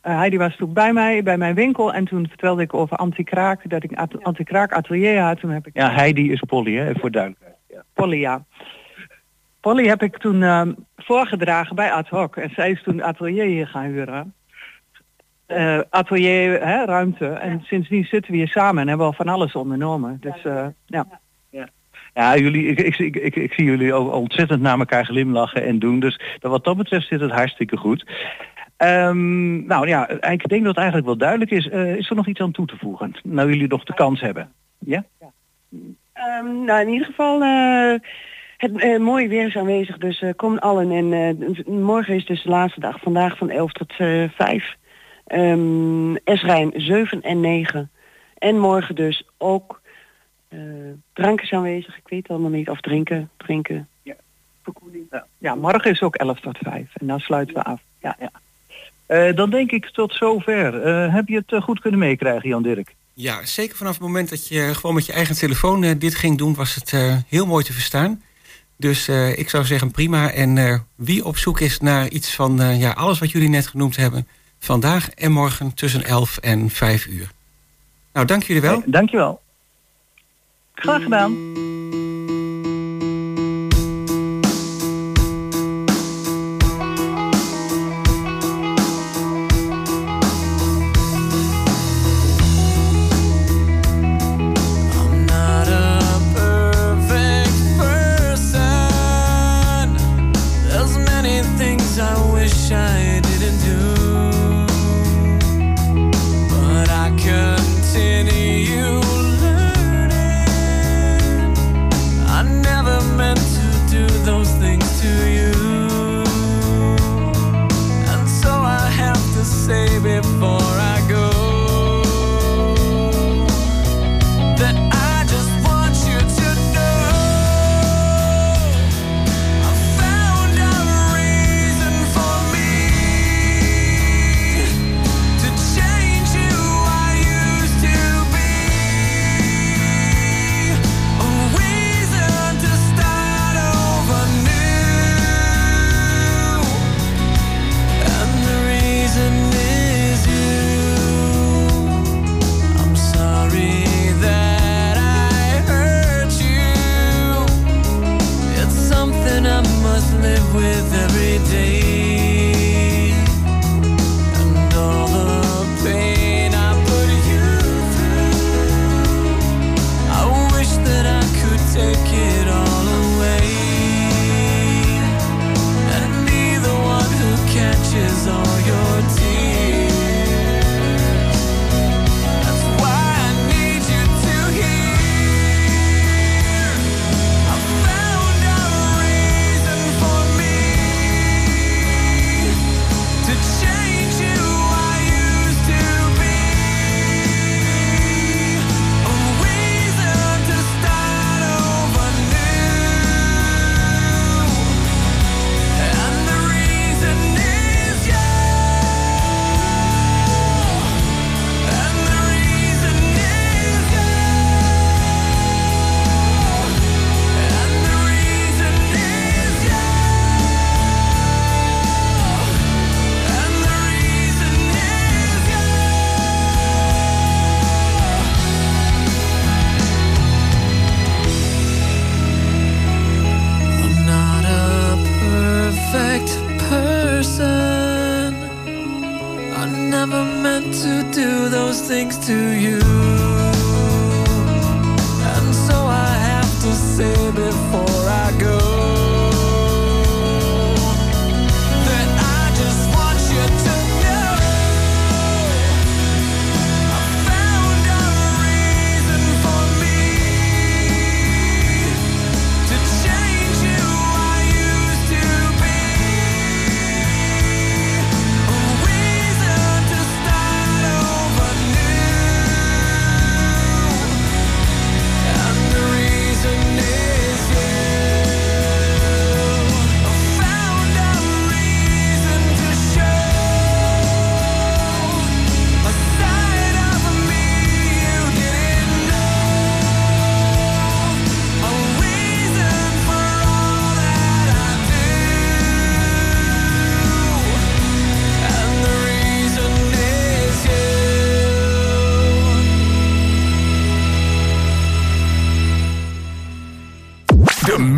uh, Heidi was toen bij mij, bij mijn winkel. En toen vertelde ik over anti-kraak, dat ik anti-kraak atelier had. Toen heb ik... Ja, Heidi is Polly, hè, voor duidelijkheid. Ja. Polly, ja. Polly heb ik toen uh, voorgedragen bij Ad Hoc. En zij is toen atelier hier gaan huren. Uh, atelier, hè, ruimte. En ja. sindsdien zitten we hier samen en hebben al van alles ondernomen. Dus uh, ja. ja. Ja, jullie, ik, ik, ik, ik, ik zie jullie ontzettend naar elkaar glimlachen en doen. Dus wat dat betreft zit het hartstikke goed. Um, nou ja, ik denk dat het eigenlijk wel duidelijk is. Uh, is er nog iets aan toe te voegen? Nou jullie nog de kans hebben. Ja? ja. Um, nou, in ieder geval... Het eh, uh, mooie weer is aanwezig, dus uh, kom allen. En eh, morgen is dus de laatste dag. Vandaag van 11 tot 5. Um, Esrijm 7 en 9. En morgen dus ook drank is aanwezig. Ik weet allemaal niet. Of drinken. drinken. Ja, verkoeling. Ja. ja, morgen is ook 11 tot 5. En dan sluiten we af. Ja, ja. dan denk ik tot zover. heb je het goed kunnen meekrijgen, Jan Dirk? Ja, zeker vanaf het moment dat je gewoon met je eigen telefoon dit ging doen, was het heel mooi te verstaan. Dus eh, ik zou zeggen prima. En eh, wie op zoek is naar iets van eh, ja, alles wat jullie net genoemd hebben... vandaag en morgen tussen 11 en 5 uur. Nou, dank jullie wel. Dank je wel. Graag gedaan.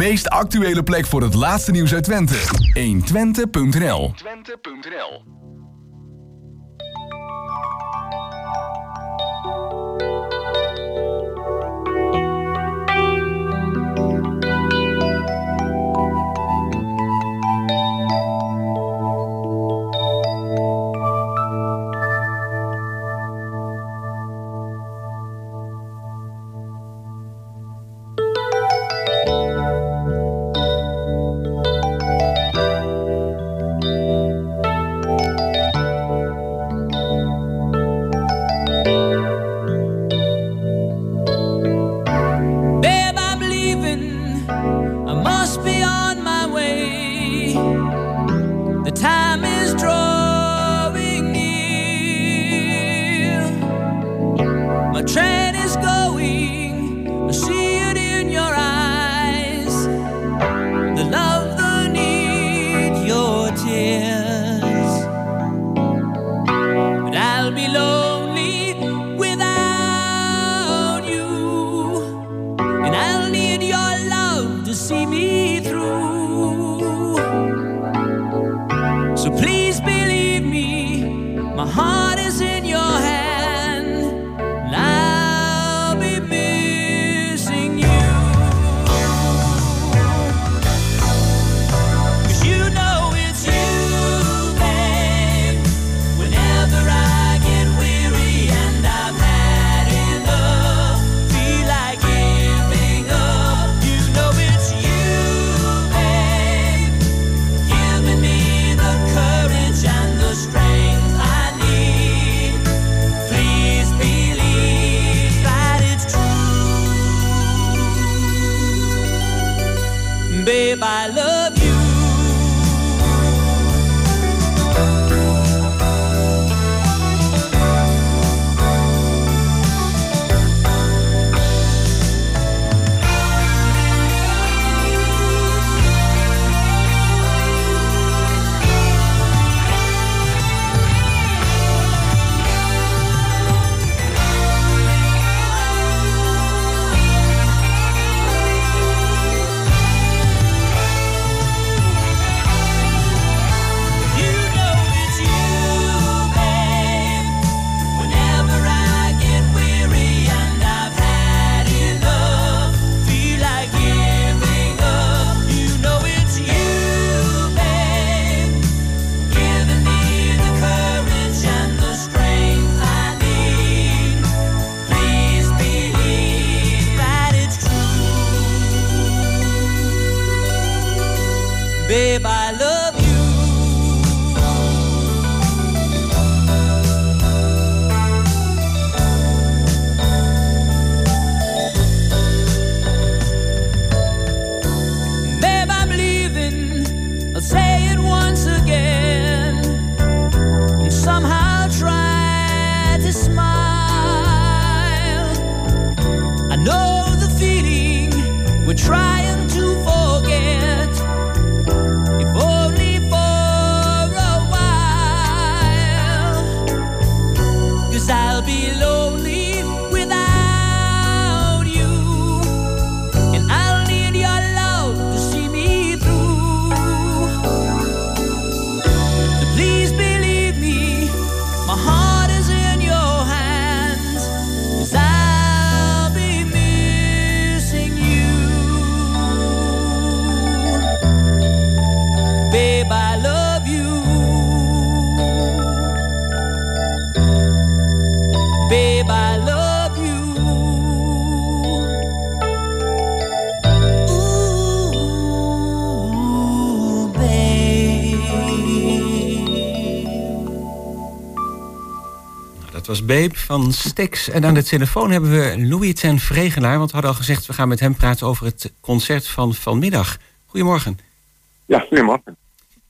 meest actuele plek voor het laatste nieuws uit Twente. 120.nl Beep van Stix. En aan de telefoon hebben we Louis ten Vregenaar. Want we hadden al gezegd, we gaan met hem praten over het concert van vanmiddag. Goedemorgen. Ja, goedemorgen.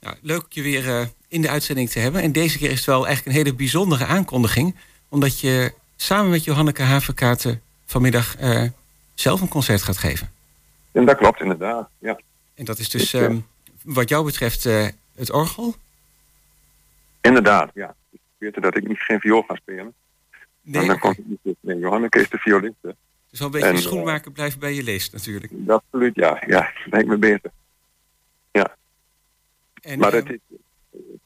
Nou, leuk je weer eh, in de uitzending te hebben. En deze keer is het wel eigenlijk een hele bijzondere aankondiging. Omdat je samen met Johanneke Haverkaarten vanmiddag eh, zelf een concert gaat geven. En dat klopt inderdaad, ja. En dat is dus eh, ehm, wat jou betreft het orgel. Inderdaad, ja. Ik weet dat ik niet geen viool ga spelen. Nee, En dan komt het niet. Nee, Johanneke is de violiste. Dus wel een beetje En, eh, schoenmaker blijft bij je leest natuurlijk. Absoluut, ja. Ja, lijkt me beter. Ja. En, maar eh, het is,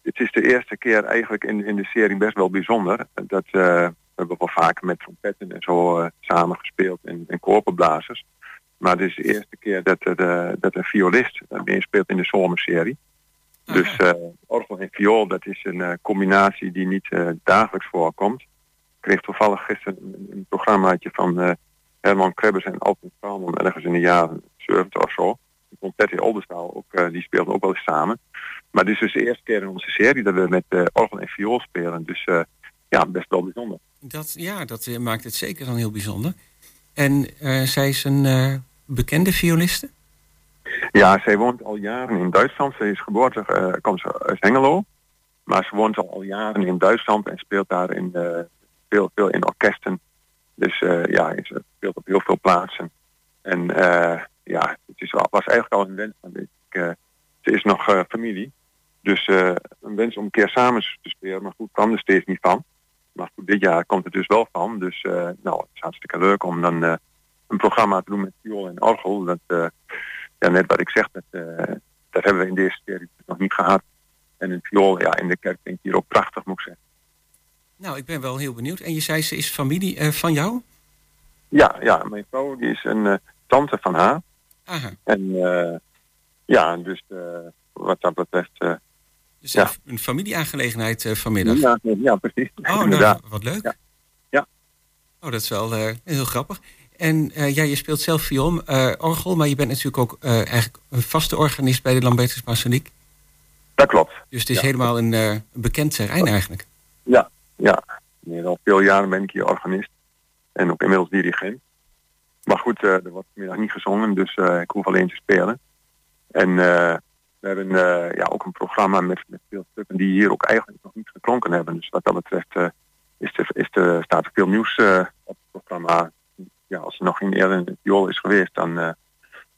het is de eerste keer eigenlijk in, in de serie best wel bijzonder. Dat eh, we hebben wel vaker met trompetten en zo eh, samen gespeeld en, en koperblazers. Maar het is de eerste keer dat, er, eh, dat een violist uh, meespeelt in de zomerserie. Dus eh, orgel en viool, dat is een eh, combinatie die niet eh, dagelijks voorkomt. Kreeg toevallig gisteren een, programmaatje van eh, Herman Krebbers en Alton Straalman ergens in de jaren 70 of zo. Concerti Oldenzaal, ook, eh, die speelden ook wel eens samen. Maar dit is dus de eerste keer in onze serie dat we met eh, orgel en viool spelen. Dus ja, best wel bijzonder. Dat, ja, dat maakt het zeker dan heel bijzonder. En zij is een bekende violiste? Ja, zij woont al jaren in Duitsland. Ze is geboortig, eh komt ze uit Hengelo. Maar ze woont al, al jaren in Duitsland en speelt daar in, eh, veel, veel in orkesten. Dus eh, ja, ze speelt op heel veel plaatsen. En eh, ja, het is, was eigenlijk al een wens van eh, ze is nog familie. Dus een wens om een keer samen te spelen. Maar goed, kwam er steeds niet van. Maar goed, dit jaar komt het dus wel van. Dus nou, het is hartstikke leuk om dan een programma te doen met viool en orgel. Dat, ja, net wat ik zeg, dat, dat hebben we in deze serie nog niet gehad. En een viool, ja, in de kerk denk ik hier ook prachtig, moet ik zeggen. Nou, ik ben wel heel benieuwd. En je zei ze is familie eh, van jou? Ja, ja, mijn vrouw die is een eh, tante van haar. Aha. En eh, ja, dus wat dat betreft... Dus Ja. een- familieaangelegenheid vanmiddag. ja, ja, precies. Oh, nou, wat leuk. Ja. Ja. Oh, dat is wel heel grappig. En eh, ja, je speelt zelf viool, orgel, maar je bent natuurlijk ook eigenlijk een vaste organist bij de Lambertus Basiliek. Dat klopt. Dus het is Ja. helemaal een, een bekend terrein eigenlijk. Ja, ja. Al veel jaren ben ik hier organist. En ook inmiddels dirigent. Maar goed, eh, er wordt vanmiddag niet gezongen, dus eh, ik hoef alleen te spelen. En eh, we hebben ja, ook een programma met, met veel stukken die hier ook eigenlijk nog niet geklonken hebben. Dus wat dat betreft is er, is er, staat er veel nieuws op het programma. Ja, als er nog geen eerder een viool is geweest, dan,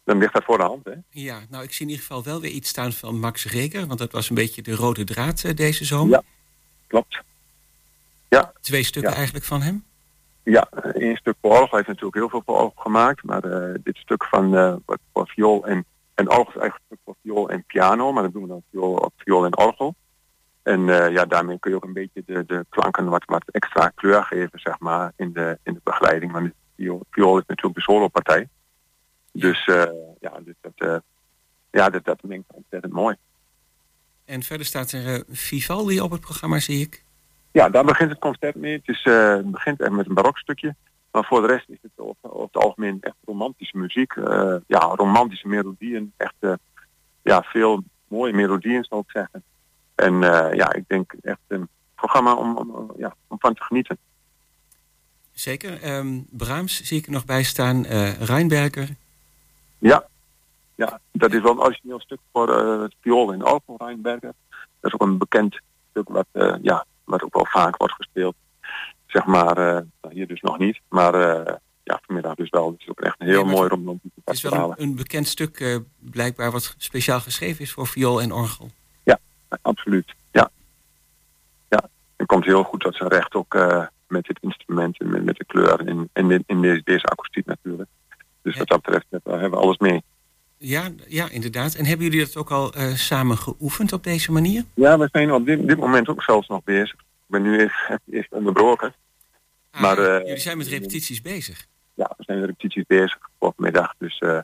dan ligt dat voor de hand. Hè? Ja, nou, ik zie in ieder geval wel weer iets staan van Max Reger, want dat was een beetje de rode draad deze zomer. Ja. Klopt. Ja, Twee stukken Ja. eigenlijk van hem. Ja, één stuk voor orgel heeft natuurlijk heel veel voor orgel gemaakt. Maar eh, dit stuk van eh, wat voor viool en, en orgel is eigenlijk een stuk voor viool en piano. Maar dat doen we dan viool, op viool en orgel. En eh, ja, daarmee kun je ook een beetje de, de klanken wat, wat extra kleur geven, zeg maar, in de, in de begeleiding. Want viool, viool is natuurlijk de solopartij. Dus eh, ja, dus dat, eh, ja dat, dat mengt ontzettend mooi. En verder staat er eh, Vivaldi op het programma, zie ik. Ja, daar begint het concert mee. Het, is, eh, het begint echt met een barokstukje. Maar voor de rest is het over, het algemeen echt romantische muziek. eh, ja, romantische melodieën. Echt eh, ja, veel mooie melodieën, zou ik zeggen. En ja, ik denk echt een programma om, om, ja, om van te genieten. Zeker. Brahms zie ik er nog bij staan. Reinberger. Ja, ja, dat is wel een origineel stuk voor het viool in Alphen, Rijnberger. Dat is ook een bekend stuk wat, ja, wat ook wel vaak wordt gespeeld. Zeg maar, eh, nou, hier dus nog niet. Maar eh, ja, vanmiddag dus wel. Het is ook echt een heel Nee, mooi romantische Het is wel een, een bekend stuk, eh, blijkbaar, wat speciaal geschreven is voor viool en orgel. Absoluut, ja. Ja, het komt heel goed tot zijn recht ook met dit instrument en met, met de kleur en, en in, in deze, deze akoestiek natuurlijk. Dus Ja. wat dat betreft hebben we alles mee. Ja, ja, inderdaad. En hebben jullie dat ook al eh, samen geoefend op deze manier? Ja, we zijn op dit, dit moment ook zelfs nog bezig. Ik ben nu eerst, eerst onderbroken. Ah, Maar, eh, jullie zijn met repetities bezig. Ja, we zijn met repetities bezig vanmiddag. Dus eh,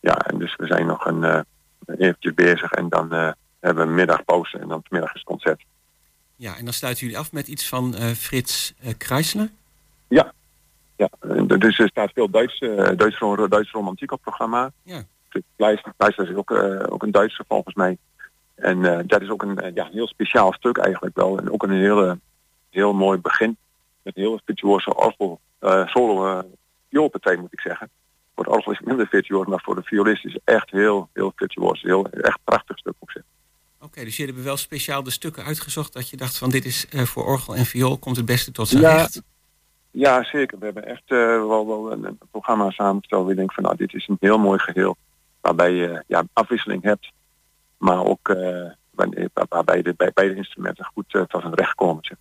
ja, en dus we zijn nog een eh eventjes bezig en dan eh, hebben we middagpauze en dan vanmiddag is het concert. Ja, en dan sluiten jullie af met iets van eh, Frits eh Kreisler. Ja, ja. dus er staat veel Duits, eh Duits, ro- Duits romantiek op het programma. Ja. Pleister, Pleister is ook, eh, ook een Duitse volgens mij. En eh, dat is ook een ja, heel speciaal stuk eigenlijk wel. En ook een hele, heel mooi begin. Met een heel virtuoze orgel, eh, solo eh vioolpartij moet ik zeggen. Voor het orgel is het minder virtuoos, maar voor de violist is het echt heel, heel virtuoos. Heel, echt prachtig stuk moet ik zeggen. Oké, dus jullie hebben wel speciaal de stukken uitgezocht dat je dacht van dit is eh, voor orgel en viool komt het beste tot zijn Ja. recht. Ja, zeker. We hebben echt eh, wel, wel een, een programma samengesteld. waar je denkt van nou, dit is een heel mooi geheel. Waarbij je ja, afwisseling hebt. Maar ook waar- waarbij de, bij beide instrumenten goed eh, tot hun recht komen. Zeg.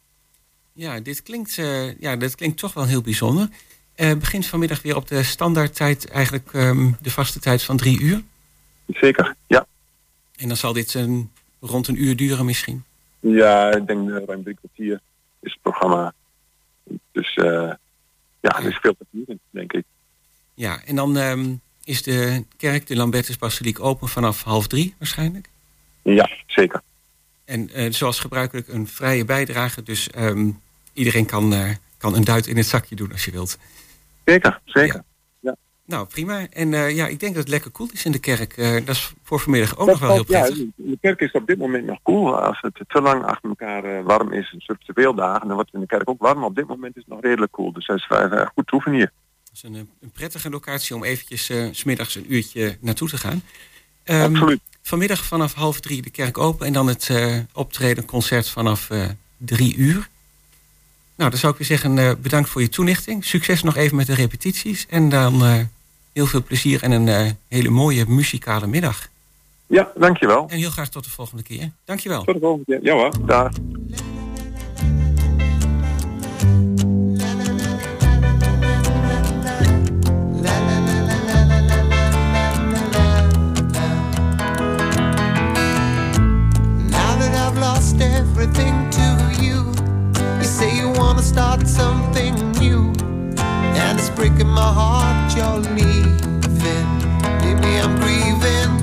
Ja, dit klinkt, ja, dit klinkt toch wel heel bijzonder. Begint vanmiddag weer op de standaardtijd, eigenlijk ehm, de vaste tijd van drie uur. Zeker, ja. En dan zal dit een, rond een uur duren misschien. Ja, ik denk ruim drie kwartier is het programma. Dus eh, ja, er is veel vieren, denk ik. Ja, en dan ehm, is de kerk, de Lambertus Basiliek, open vanaf half drie waarschijnlijk. Ja, zeker. En eh, zoals gebruikelijk een vrije bijdrage. Dus ehm, iedereen kan, eh, kan een duit in het zakje doen als je wilt. Zeker, zeker. Nou, prima. En eh, ja, ik denk dat het lekker koel is in de kerk. Eh, dat is voor vanmiddag ook nog wel heel ja, prettig. in de kerk is op dit moment nog koel. Als het te lang achter elkaar eh, warm is, structureel dagen, dan wordt het in de kerk ook warm. Op dit moment is het nog redelijk koel. Dus dat is goed toeven hier. is een, een prettige locatie om eventjes smiddags een uurtje naartoe te gaan. Ehm, Absoluut. Vanmiddag vanaf half drie de kerk open en dan het optreden concert vanaf drie uur. Nou, dan zou ik weer zeggen, bedankt voor je toelichting. Succes nog even met de repetities. En dan heel veel plezier en een eh, hele mooie muzikale middag. Ja, dankjewel. En heel graag tot de volgende keer. Dankjewel. Tot de volgende keer. Ja hoor, daar. Now that I've lost everything to you, you say you wanna start something new, and it's breaking my heart you're leaving. Grieving,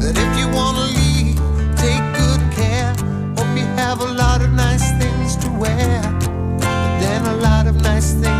but if you wanna leave, take good care. Hope you have a lot of nice things to wear, but then a lot of nice things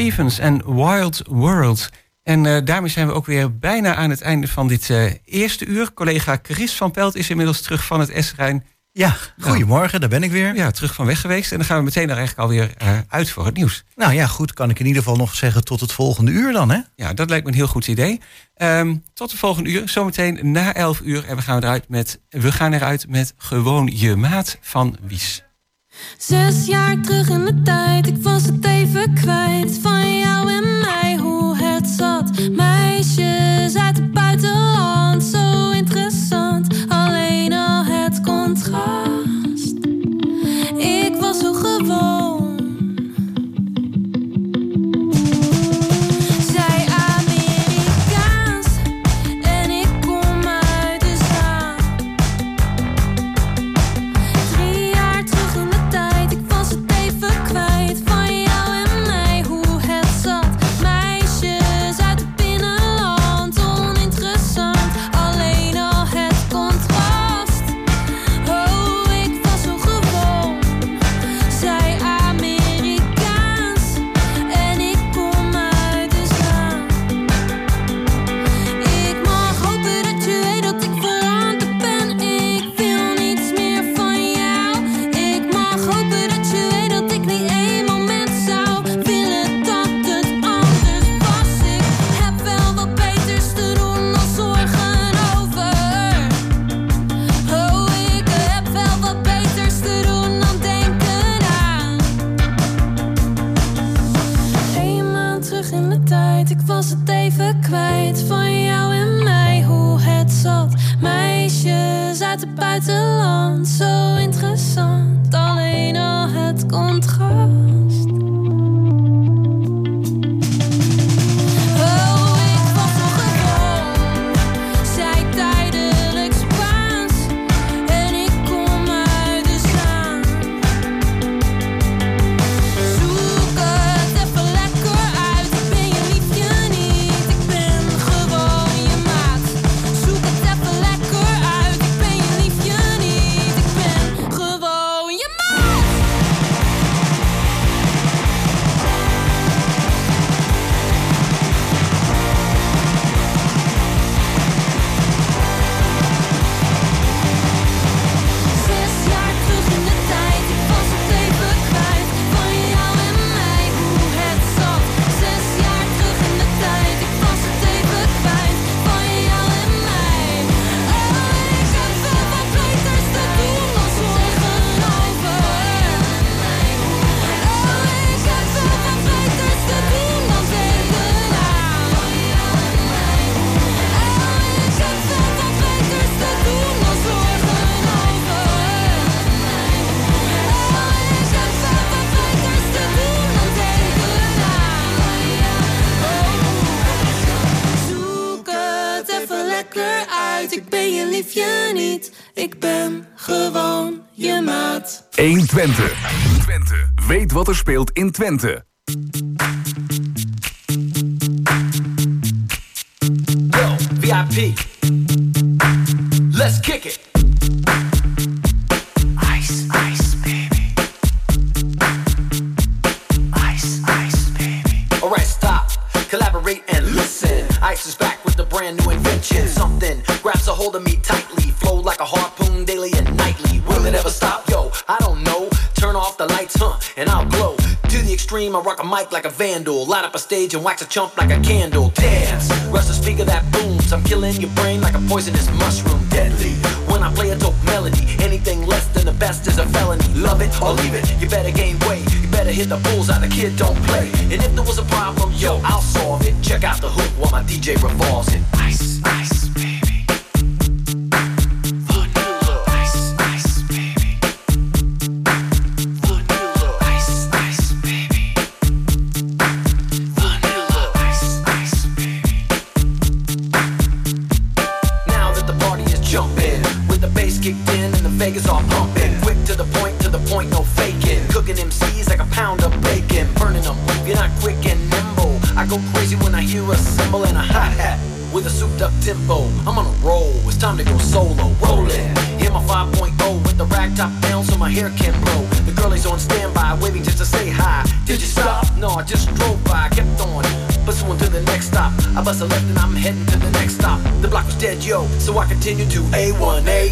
Stevens en Wild World. En eh, daarmee zijn we ook weer bijna aan het einde van dit eh, eerste uur. Collega Chris van Pelt is inmiddels terug van het S-Rijn. Ja, goedemorgen, daar ben ik weer. Ja, terug van weg geweest. En dan gaan we meteen er eigenlijk alweer eh, uit voor het nieuws. Nou ja, goed, kan ik in ieder geval nog zeggen tot het volgende uur dan, hè? Ja, dat lijkt me een heel goed idee. Ehm, tot de volgende uur, zometeen na 11 uur. En we gaan eruit met, we gaan eruit met Gewoon Je Maat van Wies. Zes jaar terug in de tijd, ik was het even kwijt. Van jou en mij, hoe het zat. Meisjes uit het land, zo interessant. Alleen al het contrast. Potter speelt in Twente. Yo, VIP. Let's kick it. Collaborate and listen. Ice is back with a brand new invention. Something grabs a hold of me a mic like a vandal. Light up a stage and wax a chump like a candle. Dance, rush the speaker that booms. I'm killing your brain like a poisonous mushroom. Deadly. When I play a dope melody, anything less than the best is a felony. Love it or leave it, you better gain weight. You better hit the bulls out the kid don't play. And if there was a problem, yo, I'll solve it. Check out the hook while my DJ revolves it. Ice. I left and I'm heading to the next stop. The block was dead, yo, so I continued to A1A.